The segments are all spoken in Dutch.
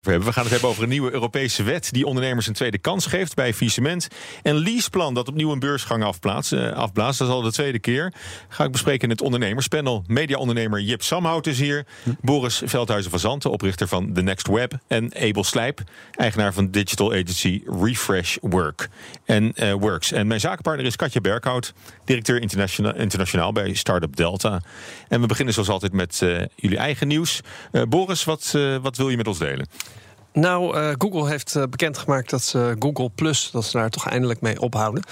We gaan het hebben over een nieuwe Europese wet die ondernemers een tweede kans geeft bij faillissement. En leaseplan dat opnieuw een beursgang afblaast. Uh, afblaast. Dat is al de tweede keer. Ga ik bespreken in het ondernemerspanel. Mediaondernemer Jip Samhout is hier. Boris Veldhuizen van Zanten, oprichter van The Next Web. En Abel Slijp, eigenaar van digital agency Refresh Work. En, uh, Works. En mijn zakenpartner is Katja Berghout, directeur internationaal, internationaal bij Startup Delta. En we beginnen zoals altijd met uh, jullie eigen nieuws. Boris, wat, wat wil je met ons delen? Nou, uh, Google heeft uh, bekendgemaakt dat ze Google Plus, dat ze daar toch eindelijk mee ophouden.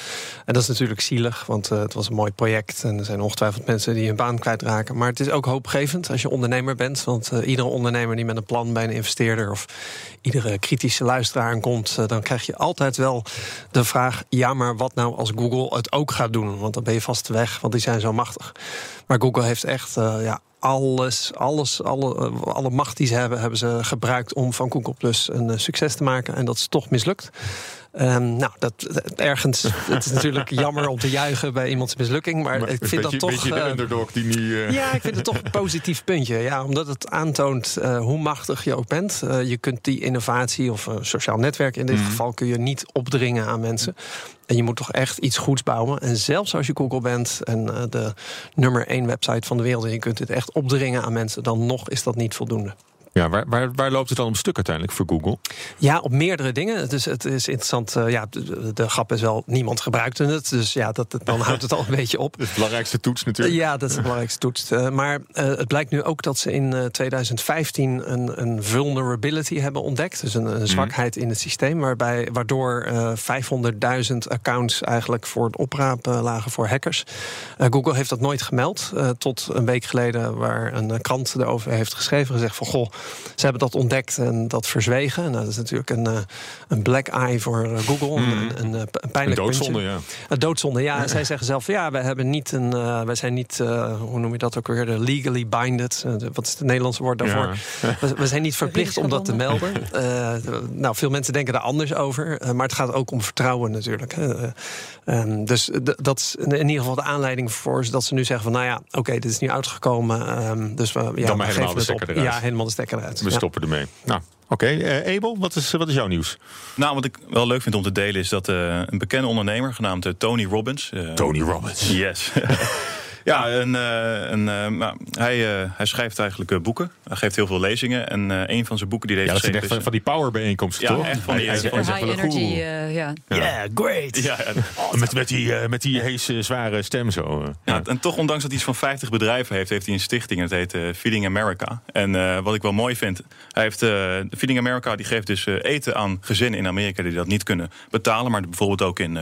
En dat is natuurlijk zielig, want uh, het was een mooi project en er zijn ongetwijfeld mensen die hun baan kwijtraken. Maar het is ook hoopgevend als je ondernemer bent, want iedere ondernemer die met een plan bij een investeerder of iedere kritische luisteraar komt, dan krijg je altijd wel de vraag: ja, maar wat nou als Google het ook gaat doen? Want dan ben je vast weg, want die zijn zo machtig. Maar Google heeft echt ja, alles, alles, alle, alle macht die ze hebben, hebben ze gebruikt om van Google Plus een succes te maken. En dat is toch mislukt. Um, nou, dat, ergens. Het is natuurlijk jammer om te juichen bij iemands mislukking. Maar, maar ik vind dat toch. Beetje de underdog die niet. Uh... Ja, ik vind het toch een positief puntje. Ja, omdat het aantoont uh, hoe machtig je ook bent. Uh, je kunt die innovatie of een sociaal netwerk in dit mm. geval kun je niet opdringen aan mensen. En je moet toch echt iets goeds bouwen. En zelfs als je Google bent en de nummer één website van de wereld en je kunt dit echt opdringen aan mensen, dan nog is dat niet voldoende. Ja, waar, waar, waar loopt het dan om stuk uiteindelijk voor Google? Ja, op meerdere dingen. Dus het is interessant. Uh, ja, de, de, grap is wel, niemand gebruikte het. Dus ja, dat, dan houdt het al een beetje op. Dat is de belangrijkste toets natuurlijk. ja, dat is de belangrijkste toets. Uh, maar uh, het blijkt nu ook dat ze in 2015 een, een vulnerability hebben ontdekt. Dus een, een zwakheid mm. in het systeem. Waarbij, waardoor 500.000 accounts eigenlijk voor het oprapen lagen voor hackers. Google heeft dat nooit gemeld. tot een week geleden waar een krant erover heeft geschreven. Gezegd van, goh, ze hebben dat ontdekt en dat verzwegen. Nou, dat is natuurlijk een, een black eye voor Google. Mm. Een, een, een pijnlijk een doodzonde, puntje. ja. Een doodzonde, ja. Zij zeggen zelf, ja, wij hebben niet een, uh, wij zijn niet, uh, hoe noem je dat ook weer, de legally binded. Uh, wat is het Nederlandse woord daarvoor? Ja. We, we, zijn niet verplicht om dat te melden. nou, veel mensen denken daar anders over. maar het gaat ook om vertrouwen natuurlijk. Um, dus dat is in ieder geval de aanleiding voor dat ze nu zeggen van, nou ja, oké, okay, dit is nu uitgekomen. Um, dus we, ja, Dan maar we helemaal de geven het op. Ja, helemaal de stekker We stoppen ermee. Nou, Oké, okay. uh, Abel, wat is, wat is jouw nieuws? Nou, wat ik wel leuk vind om te delen is dat uh, een bekende ondernemer genaamd uh, Tony Robbins. Tony Robbins. Yes. Ja, een, een, een, nou, hij, hij schrijft eigenlijk boeken. Hij geeft heel veel lezingen. En een van zijn boeken die hij heeft ja, geschreven... Ja, van, van die powerbijeenkomsten, ja, toch? echt van die... Hij, high energy, uh, ja. Yeah, great! Ja, met, met, die, uh, met die heese, zware stem zo. Ja, en toch, ondanks dat hij iets van 50 bedrijven heeft... heeft hij een stichting, en dat heet Feeding America. En wat ik wel mooi vind... Hij heeft, Feeding America die geeft dus eten aan gezinnen in Amerika... die dat niet kunnen betalen, maar bijvoorbeeld ook in,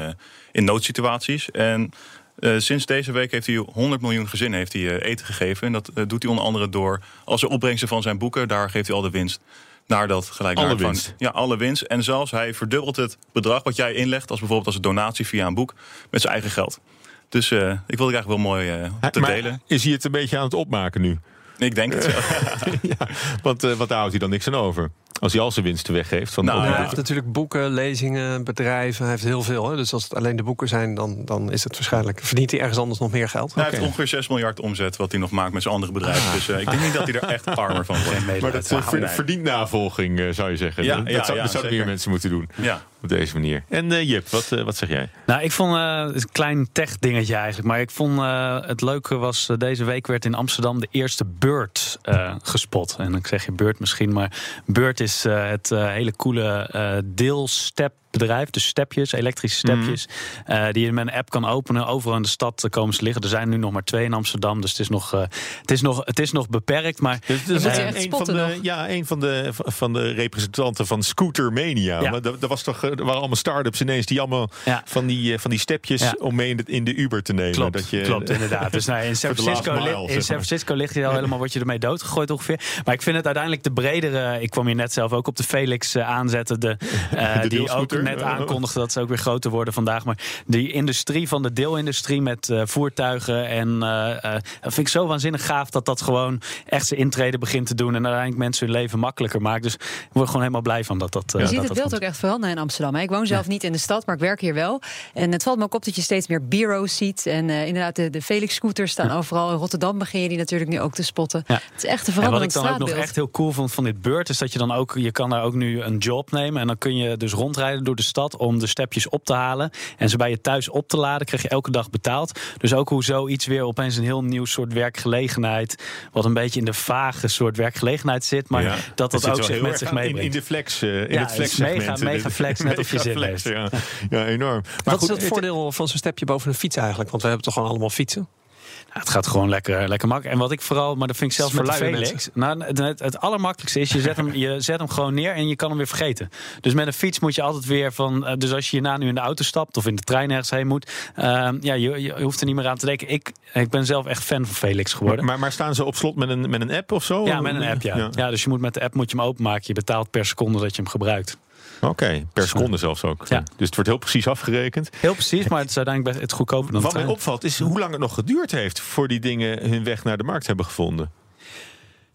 in noodsituaties. En... Uh, sinds deze week heeft hij 100 miljoen gezinnen heeft hij, uh, eten gegeven. En dat uh, doet hij onder andere door, als de opbrengsten van zijn boeken, daar geeft hij al de winst naar dat gelijk alle winst. Van, ja, alle winst. En zelfs hij verdubbelt het bedrag wat jij inlegt, als bijvoorbeeld als een donatie via een boek, met zijn eigen geld. Dus ik wilde het eigenlijk wel mooi te maar delen. Is hij het een beetje aan het opmaken nu? Ik denk het wel. ja, want, want daar houdt hij dan niks aan over. Als hij al zijn winsten weggeeft. Van nou, hij heeft natuurlijk boeken, lezingen, bedrijven. Hij heeft heel veel. Hè? Dus als het alleen de boeken zijn, dan, dan is het waarschijnlijk. verdient hij ergens anders nog meer geld. Hij okay. heeft ongeveer 6 miljard omzet wat hij nog maakt met zijn andere bedrijven. Ah. Dus uh, ik denk niet dat hij er echt armer van wordt. maar dat uh, verdient navolging, uh, zou je zeggen. Ja, dat, ja, zou, ja, dat zouden meer mensen moeten doen. Ja. Op deze manier. En Jip, wat, wat zeg jij? Nou, ik vond het een klein tech dingetje eigenlijk. Maar ik vond het leuke was, deze week werd in Amsterdam de eerste Bird gespot. En ik zeg je Bird misschien, maar Bird is het hele coole uh, deelstep bedrijf. Dus stepjes, elektrische stepjes. Mm. Uh, die je met een app kan openen. Overal in de stad komen ze liggen. Er zijn nu nog maar twee in Amsterdam. Dus het is nog, uh, het is nog, het is nog beperkt. Maar dus, dus uh, een, van de, ja, een van de, van de representanten van Scooter Mania. Ja. Maar dat, dat was toch, er waren allemaal start-ups ineens die allemaal ja. van, die, van die stepjes ja. om mee in de, in de Uber te nemen. Klopt, dat je, klopt inderdaad. Dus nou, in San Francisco, mile, in San Francisco ligt je al helemaal, word je ermee doodgegooid ongeveer. Maar ik vind het uiteindelijk de bredere. Ik kwam hier net zelf ook op de Felix aanzetten. De, de die ook net aankondigden dat ze ook weer groter worden vandaag. Maar die industrie van de deelindustrie met uh, voertuigen. En uh, uh, dat vind ik zo waanzinnig gaaf dat dat gewoon echt zijn intrede begint te doen. En uiteindelijk mensen hun leven makkelijker maakt. Dus ik word gewoon helemaal blij van dat dat. je dat ziet dat het beeld komt. ook echt veranderen in Amsterdam. Hè? Ik woon zelf niet in de stad, maar ik werk hier wel. En het valt me ook op dat je steeds meer bureaus ziet. En inderdaad, de, de Felix-scooters staan overal. In Rotterdam begin je die natuurlijk nu ook te spotten. Ja. Het is echt een En wat ik dan ook nog echt heel cool vond van dit beurt, is dat je dan ook, je kan daar ook nu een job nemen. En dan kun je dus rondrijden door de stad om de stepjes op te halen. En ze bij je thuis op te laden, krijg je elke dag betaald. Dus ook hoe zoiets weer opeens een heel nieuw soort werkgelegenheid. Wat een beetje in de vage soort werkgelegenheid zit. Maar Ja. dat dat ook zich met zich in, meebrengt. in de flex, eh, in Ja, het flex mega- mega flex, net of je zin flex. Ja. ja, enorm. Maar Wat goed, is het voordeel van zo'n stepje boven een fiets eigenlijk? Want we hebben toch gewoon allemaal fietsen? Ja, het gaat gewoon lekker, lekker makkelijk. En wat ik vooral, maar dat vind ik zelfs Voor met Felix. Nou, het, het, allermakkelijkste is, je zet, hem, je zet hem gewoon neer en je kan hem weer vergeten. Dus met een fiets moet je altijd weer van. eh, Dus als je hierna nu in de auto stapt of in de trein ergens heen moet. eh, ja, je, je hoeft er niet meer aan te denken. Ik, ik ben zelf echt fan van Felix geworden. maar, maar staan ze op slot met een, met een app of zo? ja, met een app, ja. ja. Dus je moet met de app moet je hem openmaken. Je betaalt per seconde dat je hem gebruikt. Oké, per seconde zelfs ook. Ja. Dus het wordt heel precies afgerekend. Heel precies, maar het is uiteindelijk het goedkoper dan Wat mij opvalt is hoe lang het nog geduurd heeft... voor die dingen hun weg naar de markt hebben gevonden.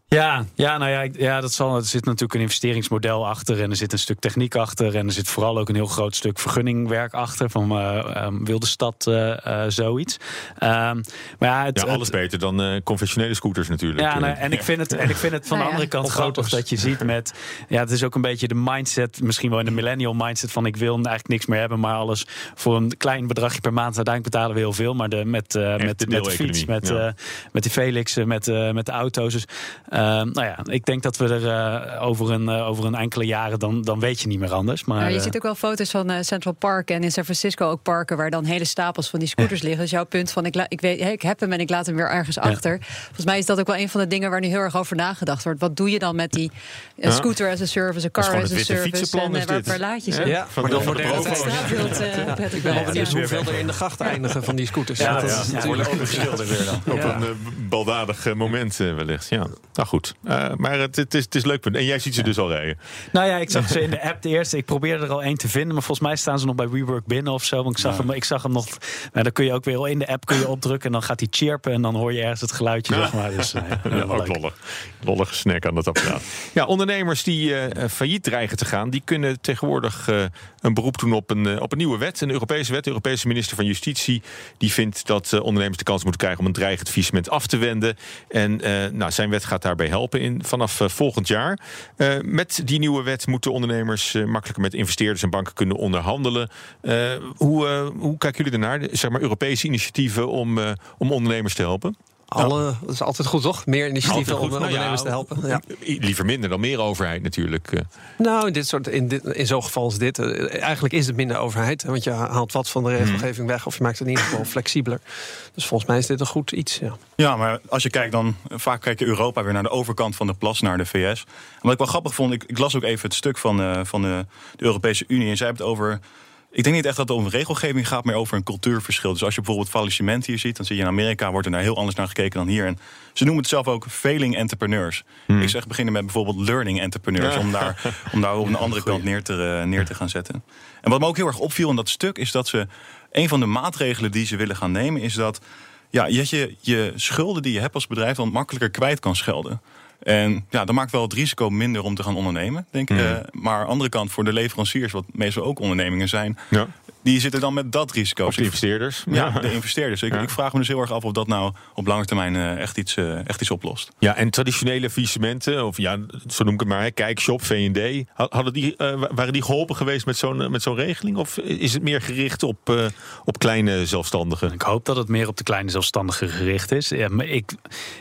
Ja, ja, nou ja, ja dat zal, er zit natuurlijk een investeringsmodel achter en er zit een stuk techniek achter en er zit vooral ook een heel groot stuk vergunningwerk achter van eh ehm, wilde stad eh, eh, zoiets. Ehm, maar ja, het, Ja, alles het- beter dan eh, conventionele scooters natuurlijk. ja, nou, en ik vind het, en ik vind het van de Nou ja. andere kant grappig dat je ziet met. Ja, het is ook een beetje de mindset, misschien wel in de millennial mindset van ik wil eigenlijk niks meer hebben, maar alles voor een klein bedragje per maand. Uiteindelijk betalen we heel veel, maar de, met, eh, met, de met de fiets, met, ja. eh, met die Felix, eh, met, eh, met de auto's. Dus, nou ja, ik denk dat we er eh, over, een, eh, over een enkele jaren, dan, dan weet je niet meer anders. Maar, je eh, ziet ook wel foto's van eh, Central Park en in San Francisco ook parken waar dan hele stapels van die scooters liggen. Dus jouw punt van ik, la- ik, weet, hey, ik heb hem en ik laat hem weer ergens achter. Volgens mij is dat ook wel een van de dingen waar nu heel erg over nagedacht wordt. Wat doe je dan met die eh, Ja. scooter as a service, een car as a service? En eh, waar, dit. waar laat je ze? Ja, van maar de- dan het eh, Ik ben wel blijft, benieuwd hoeveel er in de gracht eindigen van die scooters. Ja, dat ja, is natuurlijk Worden overschilderd weer dan. Op een eh, baldadig eh, moment eh, wellicht. Ja, goed. Eh, maar het, het, is, het is leuk. punt. En jij ziet ze dus al rijden. Nou ja, ik zag ze in de app de eerste. Ik probeerde er al één te vinden, maar volgens mij staan ze nog bij WeWork binnen of zo. Want ik zag, hem, ik zag hem nog. Nou, dan kun je ook weer in de app kun je opdrukken en dan gaat hij chirpen en dan hoor je ergens het geluidje. Zeg maar. Dus, eh, Ja, ook lollig. Lollige snack aan dat apparaat. Ja, ondernemers die eh, failliet dreigen te gaan, die kunnen tegenwoordig eh, een beroep doen op een, op een nieuwe wet. Een Europese wet. De Europese minister van Justitie die vindt dat eh, ondernemers de kans moeten krijgen om een dreigend faillissement af te wenden. En eh, nou, zijn wet gaat daarbij helpen in, vanaf eh, volgend jaar. Eh, met die nieuwe wet moeten ondernemers eh, makkelijker met investeerders en banken kunnen onderhandelen. Hoe, hoe kijken jullie ernaar? Zeg maar Europese initiatieven om, om ondernemers te helpen? Alle, dat is altijd goed, toch? Meer initiatieven om ondernemers Nou ja, te helpen. Ja. Liever minder dan meer overheid natuurlijk. eh. Nou, in, dit soort, in, dit, in zo'n geval als dit, eh, eigenlijk is het minder overheid. Want je haalt wat van de regelgeving weg of je maakt het in ieder geval flexibeler. Dus volgens mij is dit een goed iets. Ja. Ja, maar als je kijkt dan, vaak kijkt Europa weer naar de overkant van de plas, naar de VS. En wat ik wel grappig vond, ik, ik las ook even het stuk van, eh, van de, de Europese Unie. En zij hebben het over, ik denk niet echt dat het om regelgeving gaat, maar over een cultuurverschil. Dus als je bijvoorbeeld faillissement hier ziet, dan zie je in Amerika wordt er naar heel anders naar gekeken dan hier. En ze noemen het zelf ook failing entrepreneurs. Ik zeg beginnen met bijvoorbeeld learning entrepreneurs, om, daar, om daar op een andere kant neer te, eh, neer te gaan zetten. En wat me ook heel erg opviel in dat stuk, is dat ze, een van de maatregelen die ze willen gaan nemen, is dat ja, dat je je schulden die je hebt als bedrijf dan makkelijker kwijt kan schelden. En ja, dat maakt wel het risico minder om te gaan ondernemen, denk ik. Mhm. Eh, maar aan de andere kant, voor de leveranciers, wat meestal ook ondernemingen zijn, Ja. Die zitten dan met dat risico. Of de investeerders. Ja, de investeerders. Ik, Ja. ik vraag me dus heel erg af of dat nou op lange termijn eh, echt, iets, eh, echt iets oplost. Ja, en traditionele faillissementen, of ja, zo noem ik het maar, hè, Kijkshop, V&D, ha- hadden die, eh, wa- waren die geholpen geweest met zo'n met zo'n regeling? Of is het meer gericht op, eh, op kleine zelfstandigen? Ik hoop dat het meer op de kleine zelfstandigen gericht is. Ja, maar ik,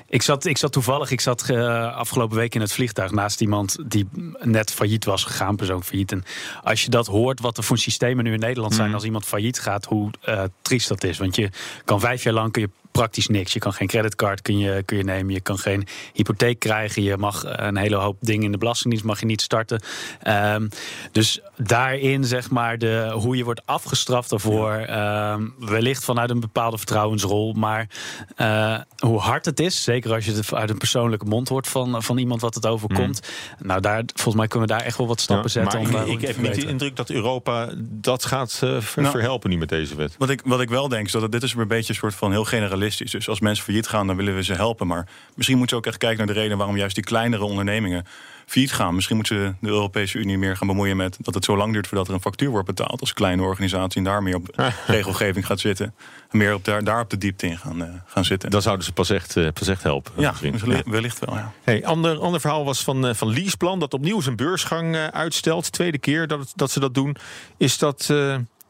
ik, zat, ik zat toevallig, ik zat afgelopen week in het vliegtuig naast iemand die net failliet was gegaan, persoon failliet. En als je dat hoort, wat er voor systemen nu in Nederland zijn als iemand failliet gaat, hoe eh, triest dat is. Want je kan vijf jaar lang kun je praktisch niks. Je kan geen creditcard kun je, kun je nemen. Je kan geen hypotheek krijgen. Je mag een hele hoop dingen in de belastingdienst mag je niet starten. Ehm, dus daarin zeg maar de, hoe je wordt afgestraft daarvoor. Ehm, wellicht vanuit een bepaalde vertrouwensrol. Maar uh, hoe hard het is, zeker als je het uit een persoonlijke mond hoort van, van iemand wat het overkomt. Mm. Nou, daar, volgens mij kunnen we daar echt wel wat stappen zetten. Maar om, ik, ik heb niet de indruk dat Europa dat gaat uh, verhelpen nu met deze wet. Wat ik, wat ik wel denk, is dat het, dit is een beetje een soort van heel generalistisch. Dus als mensen failliet gaan, dan willen we ze helpen. Maar misschien moeten we ook echt kijken naar de reden waarom juist die kleinere ondernemingen failliet gaan. Misschien moeten de Europese Unie meer gaan bemoeien met dat het zo lang duurt voordat er een factuur wordt betaald als kleine organisatie en daar meer op regelgeving gaat zitten. En meer op daar, daar op de diepte in gaan, uh, gaan zitten. Dan zouden ze pas echt, uh, pas echt helpen. Ja, ja, wellicht wel. Ja. Hey, ander, ander verhaal was van, uh, van Leaseplan dat opnieuw zijn beursgang uitstelt. Tweede keer dat, dat ze dat doen. Is dat.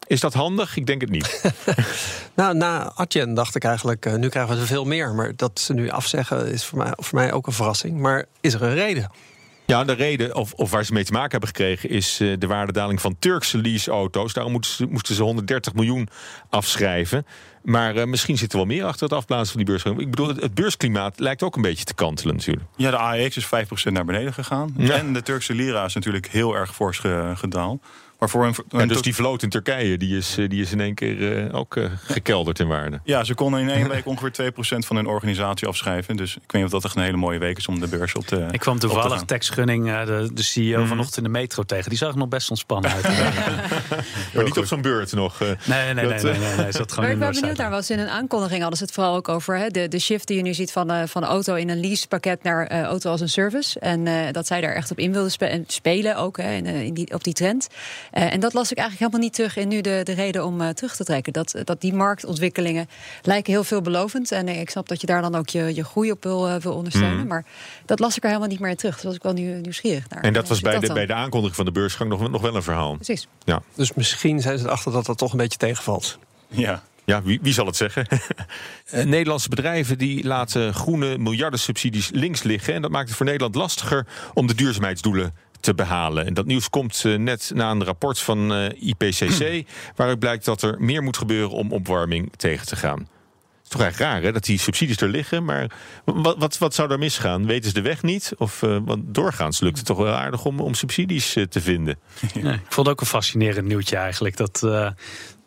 Is dat handig? Ik denk het niet. nou, na Atjen dacht ik eigenlijk, nu krijgen we er veel meer. Maar dat ze nu afzeggen is voor mij, voor mij ook een verrassing. Maar is er een reden? Ja, de reden, of, of waar ze mee te maken hebben gekregen, is uh, de waardedaling van Turkse leaseauto's. Daarom moesten ze, moesten ze 130 miljoen afschrijven. Maar uh, misschien zit er wel meer achter het afblazen van die beurs. Ik bedoel, het, het, beursklimaat lijkt ook een beetje te kantelen natuurlijk. Ja, de AEX is 5% naar beneden gegaan. Ja. En de Turkse lira is natuurlijk heel erg fors gedaald. Maar voor een, en dus die vloot in Turkije, die is, eh, die is in één keer uh, ook uh, gekelderd in waarde. Ja, ze konden in één week ongeveer 2% van hun organisatie afschrijven. Dus ik weet niet of dat echt een hele mooie week is om de beurs op te Ik kwam toevallig Tex Gunning, de, de CEO, mm. vanochtend in de metro tegen. Die zag er nog best ontspannen uit. maar niet op zo'n beurt nog. nee, nee, nee, nee, nee, nee, Zat gewoon maar ik ben benieuwd naar, was in een aankondiging hadden ze het vooral ook over hè, de, de shift die je nu ziet van, van auto in een leasepakket naar uh, auto als een service. En dat zij daar echt op in wilden spe spelen ook hè, in, in die, op die trend. En dat las ik eigenlijk helemaal niet terug in nu de, de reden om uh, terug te trekken. Dat, dat die marktontwikkelingen lijken heel veelbelovend. En ik snap dat je daar dan ook je, je groei op wil, uh, wil ondersteunen. Mm. Maar dat las ik er helemaal niet meer in terug. Dus was ik wel nieuw, nieuwsgierig naar. En dat was bij de, bij de aankondiging van de beursgang nog, nog wel een verhaal. Precies. Ja. Dus misschien zijn ze erachter dat dat toch een beetje tegenvalt. Ja. Ja, wie, wie zal het zeggen? Eh, Nederlandse bedrijven die laten groene miljarden subsidies links liggen. En dat maakt het voor Nederland lastiger om de duurzaamheidsdoelen te behalen. En dat nieuws komt uh, net na een rapport van uh, IPCC, waaruit blijkt dat er meer moet gebeuren om opwarming tegen te gaan. Het is toch eigenlijk raar hè, dat die subsidies er liggen, maar wat, wat, wat zou daar misgaan? Weten ze de weg niet? Of uh, want doorgaans lukt het toch wel aardig om, om subsidies te vinden? Ja, ik vond het ook een fascinerend nieuwtje eigenlijk. Dat,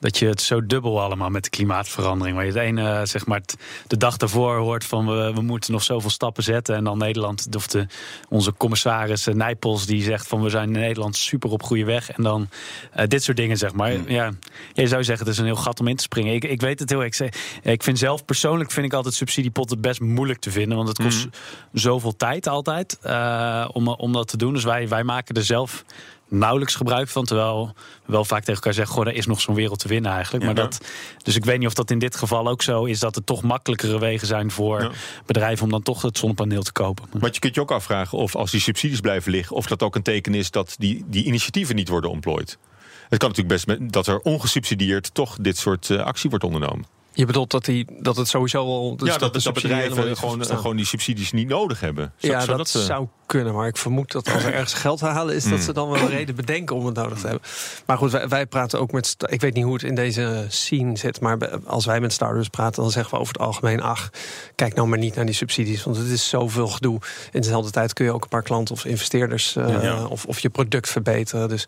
dat je het zo dubbel allemaal met de klimaatverandering. Waar je het ene, zeg maar, de dag daarvoor hoort van we, we moeten nog zoveel stappen zetten. En dan Nederland, of de, onze commissaris eh, Nijpels, die zegt van we zijn in Nederland super op goede weg. En dan uh, dit soort dingen, zeg maar. Ja, je zou zeggen, het is een heel gat om in te springen. Ik, ik weet het heel. Ik, ik vind zelf persoonlijk vind ik altijd subsidiepotten best moeilijk te vinden. Want het kost mm. zoveel tijd altijd uh, om, om dat te doen. Dus wij, wij maken er zelf nauwelijks gebruik van. Terwijl we wel vaak tegen elkaar zeggen: Goh, er is nog zo'n wereld te winnen eigenlijk. maar dat, dus ik weet niet of dat in dit geval ook zo is dat er toch makkelijkere wegen zijn voor bedrijven om dan toch het zonnepaneel te kopen. Maar je kunt je ook afvragen of als die subsidies blijven liggen, of dat ook een teken is dat die, die initiatieven niet worden ontplooid. Het kan natuurlijk best dat er ongesubsidieerd toch dit soort uh, actie wordt ondernomen. Je bedoelt dat, die, dat het sowieso al. Dus ja, dat, dat de bedrijven gewoon, gewoon die subsidies niet nodig hebben. ja, dat, dat uh... zou kunnen. Maar ik vermoed dat als er ergens geld halen is, dat hmm. ze dan wel een reden bedenken om het nodig te hebben. Maar goed, wij, wij, praten ook met. Ik weet niet hoe het in deze scene zit. Maar als wij met starters praten, dan zeggen we over het algemeen: ach, kijk nou maar niet naar die subsidies. Want het is zoveel gedoe. In dezelfde tijd kun je ook een paar klanten of investeerders uh, of, of je product verbeteren. Dus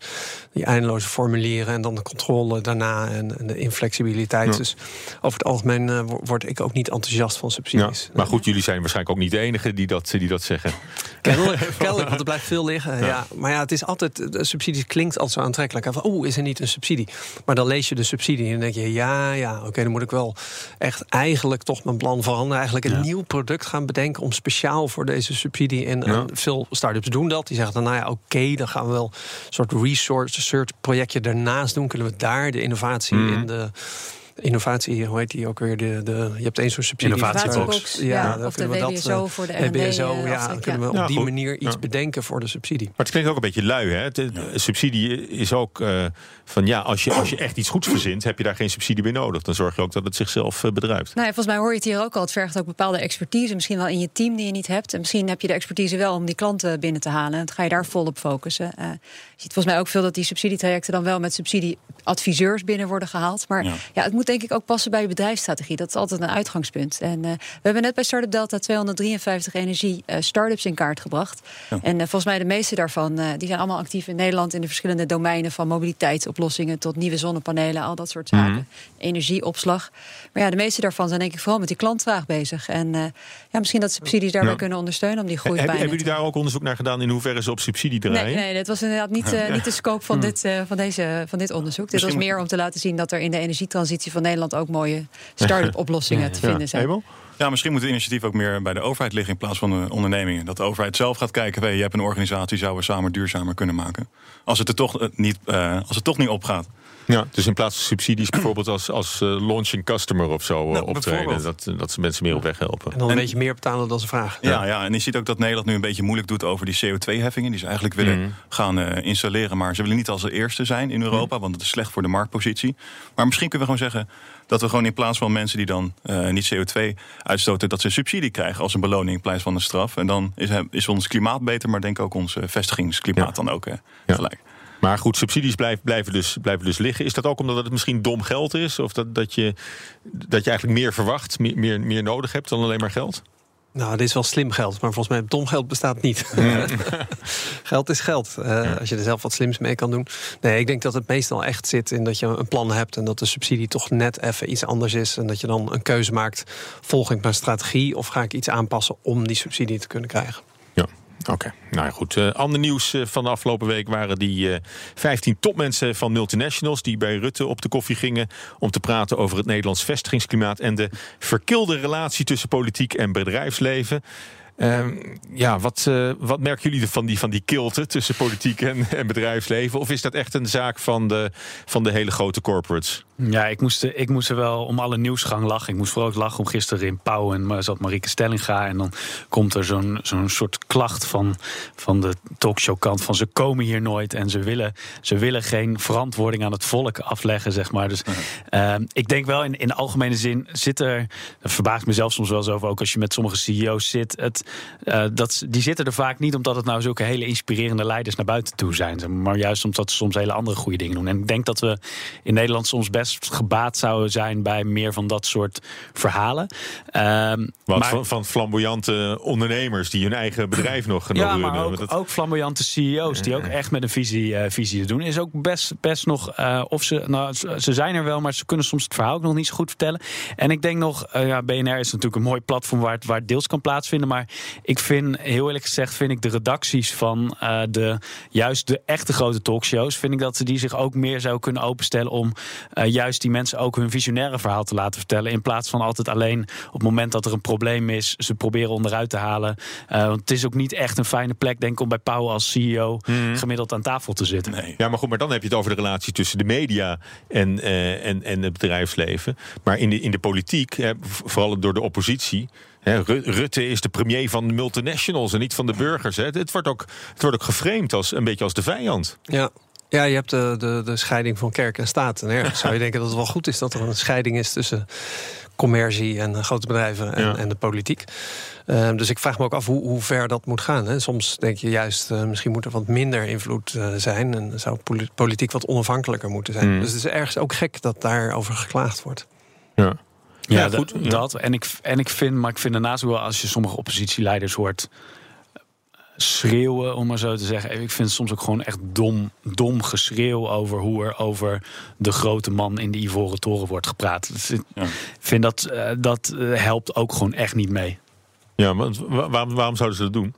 die eindeloze formulieren en dan de controle daarna en, en de inflexibiliteit. Ja. Dus over het algemeen uh, word ik ook niet enthousiast van subsidies. maar goed, jullie zijn waarschijnlijk ook niet de enige die dat, die dat zeggen. Kennelijk, want er blijft veel liggen. Ja. Maar ja, het is altijd, de subsidie klinkt altijd zo aantrekkelijk. Van, oeh, is er niet een subsidie? Maar dan lees je de subsidie en dan denk je, ja, ja, oké, dan moet ik wel echt eigenlijk toch mijn plan veranderen. Eigenlijk een nieuw product gaan bedenken om speciaal voor deze subsidie. En, en veel start-ups doen dat. Die zeggen dan, nou ja, oké, dan gaan we wel een soort resource projectje daarnaast doen. Kunnen we daar de innovatie mhm. in de innovatie, hoe heet die ook weer? De, de, je hebt één zo'n subsidie. Innovatiebox. Ja, ja of de WBSO dat, voor de R&D. WBSO, eh, ja, dan kunnen we op die manier iets bedenken voor de subsidie. Maar het klinkt ook een beetje lui, hè? De, subsidie is ook uh, van ja, als je, als je echt iets goeds verzint, heb je daar geen subsidie meer nodig. Dan zorg je ook dat het zichzelf uh, bedrijft. Nou, volgens mij hoor je het hier ook al. Het vergt ook bepaalde expertise, misschien wel in je team die je niet hebt. En misschien heb je de expertise wel om die klanten binnen te halen. En dan ga je daar volop focussen. Uh, je ziet volgens mij ook veel dat die subsidietrajecten dan wel met subsidieadviseurs binnen worden gehaald. Maar ja, het moet moet denk ik ook passen bij je bedrijfsstrategie. Dat is altijd een uitgangspunt. En uh, we hebben net bij Startup Delta 253 energie-startups in kaart gebracht. En volgens mij de meeste daarvan die zijn allemaal actief in Nederland in de verschillende domeinen van mobiliteitsoplossingen tot nieuwe zonnepanelen, al dat soort zaken. Mhm. Energieopslag. Maar ja, de meeste daarvan zijn denk ik vooral met die klantvraag bezig. En ja, misschien dat subsidies daarbij kunnen ondersteunen om die groei bij Hebben jullie daar ook onderzoek naar gedaan in hoeverre ze op subsidie draaien? Nee, nee dat was inderdaad niet, niet de scope van, dit, van, deze, van dit onderzoek. Dit was meer om te laten zien dat er in de energietransitie van Nederland ook mooie start-up oplossingen te vinden zijn. Ja, misschien moet het initiatief ook meer bij de overheid liggen in plaats van de ondernemingen. Dat de overheid zelf gaat kijken, hey, je hebt een organisatie, zouden we samen duurzamer kunnen maken. Als het er toch eh, niet, als het toch niet opgaat. Ja, dus in plaats van subsidies bijvoorbeeld als, als uh, launching customer of zo uh, optreden. Dat, dat ze mensen meer op weg helpen. En dan een beetje meer betalen dan ze vragen. Ja, ja, en je ziet ook dat Nederland nu een beetje moeilijk doet over die CO2-heffingen. Die ze eigenlijk willen mhm. gaan uh, installeren. Maar ze willen niet als de eerste zijn in Europa, want het is slecht voor de marktpositie. Maar misschien kunnen we gewoon zeggen dat we gewoon in plaats van mensen die dan niet CO2 uitstoten, dat ze subsidie krijgen als een beloning in plaats van een straf. En dan is, is ons klimaat beter, maar denk ook ons vestigingsklimaat dan ook gelijk. Maar goed, subsidies blijven, blijven, dus, blijven dus liggen. Is dat ook omdat het misschien dom geld is? Of dat, dat, je, dat je eigenlijk meer verwacht, meer, meer, meer nodig hebt dan alleen maar geld? Nou, dit is wel slim geld, maar volgens mij dom geld bestaat niet. geld is geld. Uh, Als je er zelf wat slims mee kan doen. Nee, ik denk dat het meestal echt zit in dat je een plan hebt en dat de subsidie toch net even iets anders is. En dat je dan een keuze maakt: volg ik mijn strategie of ga ik iets aanpassen om die subsidie te kunnen krijgen? Oké, nou goed. Uh, ander nieuws uh, van de afgelopen week waren die uh, 15 topmensen van multinationals die bij Rutte op de koffie gingen om te praten over het Nederlands vestigingsklimaat en de verkilde relatie tussen politiek en bedrijfsleven. Uh, ja, wat, wat merken jullie van die, van die kilte tussen politiek en, en bedrijfsleven? Of is dat echt een zaak van de, van de hele grote corporates? Ja, ik moest, ik moest er wel om alle nieuwsgang lachen. Ik moest vooral ook lachen om gisteren in Pauw en zat Marieke Stellinga. En dan komt er zo'n zo'n soort klacht van, van de talkshowkant van ze komen hier nooit en ze willen, ze willen geen verantwoording aan het volk afleggen, zeg maar. Dus uh, ik denk wel in, in algemene zin zit er, dat verbaast mezelf soms wel eens over, ook als je met sommige CEO's zit, het, uh, dat, die zitten er vaak niet omdat het nou zulke hele inspirerende leiders naar buiten toe zijn. Maar juist omdat ze soms hele andere goede dingen doen. En ik denk dat we in Nederland soms best gebaat zouden zijn bij meer van dat soort verhalen. Um, Wat van, van, flamboyante ondernemers die hun eigen bedrijf nog, ja, runnen. Maar ook, ook flamboyante CEO's die ook echt met een visie, uh, visie doen. Is ook best, best nog, uh, of ze, nou, ze zijn er wel, maar ze kunnen soms het verhaal ook nog niet zo goed vertellen. En ik denk nog, uh, ja, BNR is natuurlijk een mooi platform waar het, waar het deels kan plaatsvinden. Maar ik vind, heel eerlijk gezegd, vind ik de redacties van de, juist de echte grote talkshows, vind ik dat ze die zich ook meer zou kunnen openstellen om juist die mensen ook hun visionaire verhaal te laten vertellen. In plaats van altijd alleen op het moment dat er een probleem is, ze proberen onderuit te halen. Uh, want het is ook niet echt een fijne plek, denk ik, om bij Pauw als CEO mhm. gemiddeld aan tafel te zitten. Nee. Ja, maar goed, maar dan heb je het over de relatie tussen de media en, uh, en, en het bedrijfsleven. Maar in de, in de politiek, hè, vooral door de oppositie. Rutte is de premier van de multinationals en niet van de burgers. Hè. Het, wordt ook, het wordt ook geframed als een beetje als de vijand. Ja, ja, je hebt de, de, de scheiding van kerk en staat. En ergens zou je denken dat het wel goed is dat er een scheiding is tussen commercie en eh, grote bedrijven en, en de politiek. Uh, dus ik vraag me ook af hoe, hoe ver dat moet gaan. Hè. Soms denk je juist, uh, misschien moet er wat minder invloed uh, zijn. En zou politiek wat onafhankelijker moeten zijn. Mm. Dus het is ergens ook gek dat daarover geklaagd wordt. Ja. Ja, ja goed. Dat. En ik, en ik vind, maar ik vind daarnaast wel als je sommige oppositieleiders hoort schreeuwen, om maar zo te zeggen. Ik vind het soms ook gewoon echt dom, dom geschreeuw over hoe er over de grote man in de Ivoren Toren wordt gepraat. Dus ik vind dat, uh, dat eh, helpt ook gewoon echt niet mee. Ja, maar waarom, waarom zouden ze dat doen?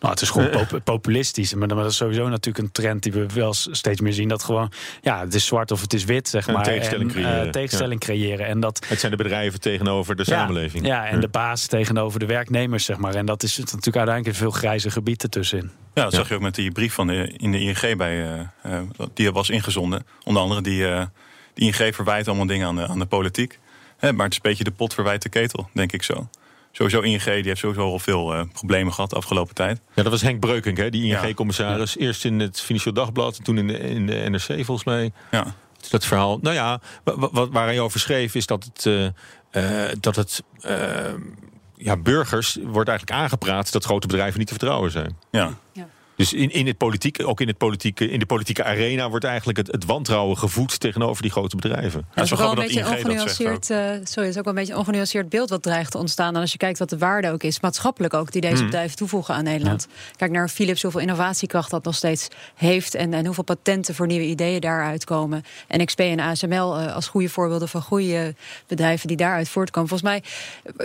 Nou, het is gewoon pop populistisch. Maar dat is sowieso natuurlijk een trend die we wel steeds meer zien. Dat gewoon, ja, het is zwart of het is wit, zeg maar. Een tegenstelling en, creëren. Uh, tegenstelling creëren. En dat, het zijn de bedrijven tegenover de samenleving. Ja, en de baas tegenover de werknemers, zeg maar. En dat is natuurlijk uiteindelijk een veel grijze gebied ertussenin. Ja, dat zag je ook met die brief van de, in de ING bij, uh, die was ingezonden. Onder andere die, uh, die ING verwijt allemaal dingen aan de, aan de politiek. maar het is een beetje de pot verwijt de ketel, denk ik zo sowieso ING die heeft sowieso al veel uh, problemen gehad de afgelopen tijd. Ja, dat was Henk Breukink, hè, die ING-commissaris. Eerst in het Financieel Dagblad, toen in de, in de NRC volgens mij. Ja. Dat verhaal. Nou ja, waar hij over schreef is dat het, uh, uh, dat het ja, burgers wordt eigenlijk aangepraat dat grote bedrijven niet te vertrouwen zijn. Ja. ja. Dus in, in, het politiek, ook in, het politieke, in de politieke arena wordt eigenlijk het, het wantrouwen gevoed tegenover die grote bedrijven. Ja, het is wel een beetje ongenuanceerd. Uh, sorry, het is ook wel een beetje een ongenuanceerd beeld wat dreigt te ontstaan. En als je kijkt wat de waarde ook is, maatschappelijk ook, die deze hmm. bedrijven toevoegen aan Nederland. Kijk naar Philips, hoeveel innovatiekracht dat nog steeds heeft. En, en hoeveel patenten voor nieuwe ideeën daaruit komen. En XP en ASML uh, als goede voorbeelden van goede bedrijven die daaruit voortkomen. Volgens mij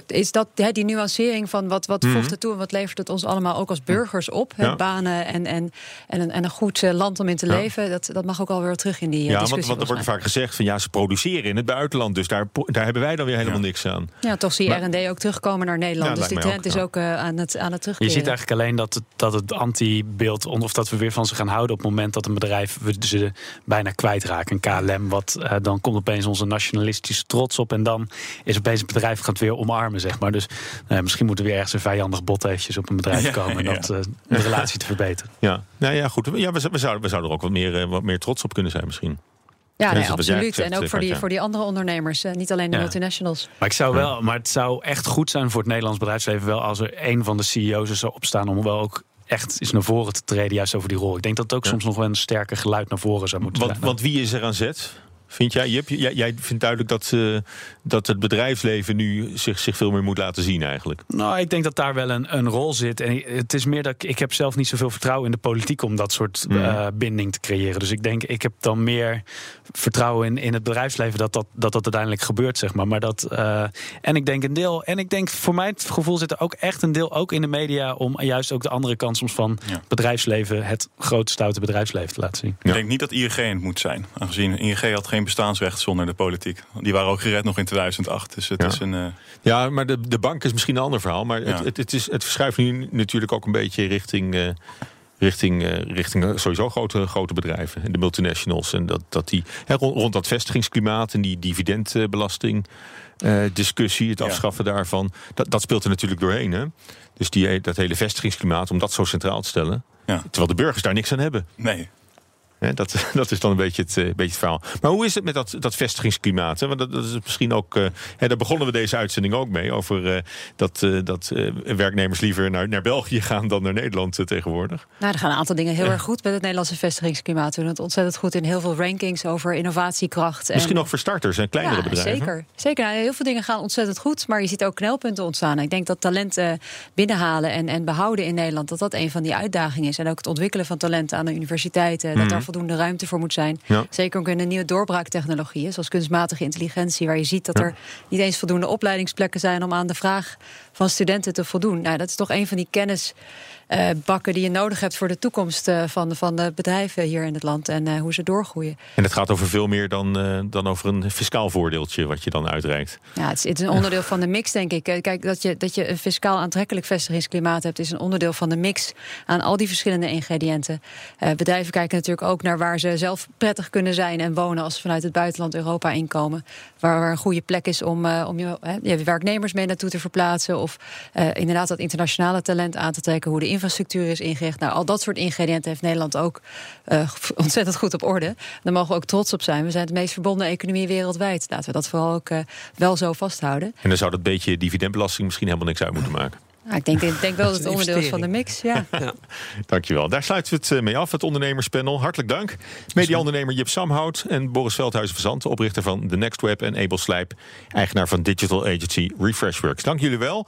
is dat die nuancering van wat, wat voegt het toe en wat levert het ons allemaal ook als burgers op. Ja. Banen en, en, en, een, en een goed eh, land om in te leven. Dat, dat mag ook alweer terug in die uh, ja, want, want er wordt vaak gezegd van ja, ze produceren in het buitenland. Dus daar, daar hebben wij dan weer helemaal niks aan. Ja, toch zie je R&D ook terugkomen naar Nederland. dus die trend is ook uh, aan, het, aan het terugkeren. Je ziet eigenlijk alleen dat het, dat het anti-beeld... of dat we weer van ze gaan houden op het moment dat een bedrijf... we ze bijna kwijtraken. Een KLM, wat, dan komt opeens onze nationalistische trots op... en dan is opeens het bedrijf gaat weer omarmen, zeg maar. Dus misschien moeten we weer ergens een vijandig bot eventjes op een bedrijf komen... en dat, de relatie te verbeteren. Ja, nou ja, goed. Ja, we, we, zouden, we zouden er ook wat meer, eh, wat meer trots op kunnen zijn misschien. Ja, nee, absoluut. en ook voor die, voor die andere ondernemers, niet alleen de multinationals. Maar, ik zou wel, maar het zou echt goed zijn voor het Nederlands bedrijfsleven wel als er een van de CEO's er zou opstaan om wel ook echt eens naar voren te treden, juist over die rol. Ik denk dat het ook soms nog wel een sterker geluid naar voren zou moeten want, zijn. Want wie is er aan zet? Vind jij, Jip, jij, jij vindt duidelijk dat, uh, dat het bedrijfsleven nu zich, zich veel meer moet laten zien eigenlijk? Nou, ik denk dat daar wel een, een rol zit. En het is meer dat ik, ik heb zelf niet zoveel vertrouwen in de politiek om dat soort uh, binding te creëren. Dus ik denk, ik heb dan meer vertrouwen in, in het bedrijfsleven dat dat, dat, dat uiteindelijk gebeurt, zeg maar. maar dat, uh, en ik denk een deel, en ik denk voor mij het gevoel zit er ook echt een deel ook in de media om juist ook de andere kant soms van ja. bedrijfsleven, het grote stoute bedrijfsleven te laten zien. Ik denk niet dat ING het moet zijn, aangezien ING had geen bestaansrecht zonder de politiek. Die waren ook gered nog in 2008. Dus het ja. is een. Uh... Ja, maar de, de bank is misschien een ander verhaal. Maar het, het, het, is, het verschuift nu natuurlijk ook een beetje richting. Uh, richting, uh, richting sowieso grote, grote bedrijven, de multinationals. En dat, dat die rond, rond, dat vestigingsklimaat en die dividendbelasting discussie, het afschaffen ja. daarvan, dat, dat speelt er natuurlijk doorheen. Hè? Dus die, dat hele vestigingsklimaat, om dat zo centraal te stellen. Terwijl de burgers daar niks aan hebben. Nee. Dat, dat is dan een beetje het, uh, beetje het verhaal. Maar hoe is het met dat, dat vestigingsklimaat? Hè? Want dat, dat, is misschien ook. Uh, hè, daar begonnen we deze uitzending ook mee. Over uh, dat, dat werknemers liever naar, naar België gaan dan naar Nederland tegenwoordig. Nou, er gaan een aantal dingen heel erg goed met het Nederlandse vestigingsklimaat. We doen het ontzettend goed in heel veel rankings over innovatiekracht. Misschien en... ook voor starters en kleinere ja, bedrijven. Zeker. zeker. Nou, heel veel dingen gaan ontzettend goed. Maar je ziet ook knelpunten ontstaan. Ik denk dat talenten binnenhalen en, en behouden in Nederland. dat dat een van die uitdagingen is. En ook het ontwikkelen van talenten aan de universiteiten. Dat Mhm. daar voldoende ruimte voor moet zijn. Ja. Zeker ook in de nieuwe doorbraaktechnologieën, zoals kunstmatige intelligentie, waar je ziet dat er niet eens voldoende opleidingsplekken zijn om aan de vraag van studenten te voldoen. Nou, dat is toch een van die kennis. Uh, bakken die je nodig hebt voor de toekomst uh, van, van de bedrijven hier in het land en uh, hoe ze doorgroeien. En het gaat over veel meer dan, dan over een fiscaal voordeeltje wat je dan uitreikt. Ja, het is, het is een onderdeel van de mix, denk ik. Kijk, dat je, dat je een fiscaal aantrekkelijk vestigingsklimaat hebt, is een onderdeel van de mix aan al die verschillende ingrediënten. bedrijven kijken natuurlijk ook naar waar ze zelf prettig kunnen zijn en wonen als ze vanuit het buitenland Europa inkomen. Waar, waar een goede plek is om, om je, je werknemers mee naartoe te verplaatsen of inderdaad dat internationale talent aan te trekken, hoe de infrastructuur is ingericht. Nou, al dat soort ingrediënten heeft Nederland ook uh, ontzettend goed op orde. Daar mogen we ook trots op zijn. We zijn de meest verbonden economie wereldwijd. Laten we dat vooral ook uh, wel zo vasthouden. En dan zou dat beetje dividendbelasting misschien helemaal niks uit moeten maken. Nou, ik, denk, ik denk wel dat het onderdeel is van de mix. Ja. ja. Dankjewel. Daar sluiten we het mee af, het ondernemerspanel. Hartelijk dank. Media-ondernemer Jip Samhout en Boris Veldhuizen Verzant, oprichter van The Next Web en Abel Slijp, eigenaar van digital agency Refreshworks. Dank jullie wel.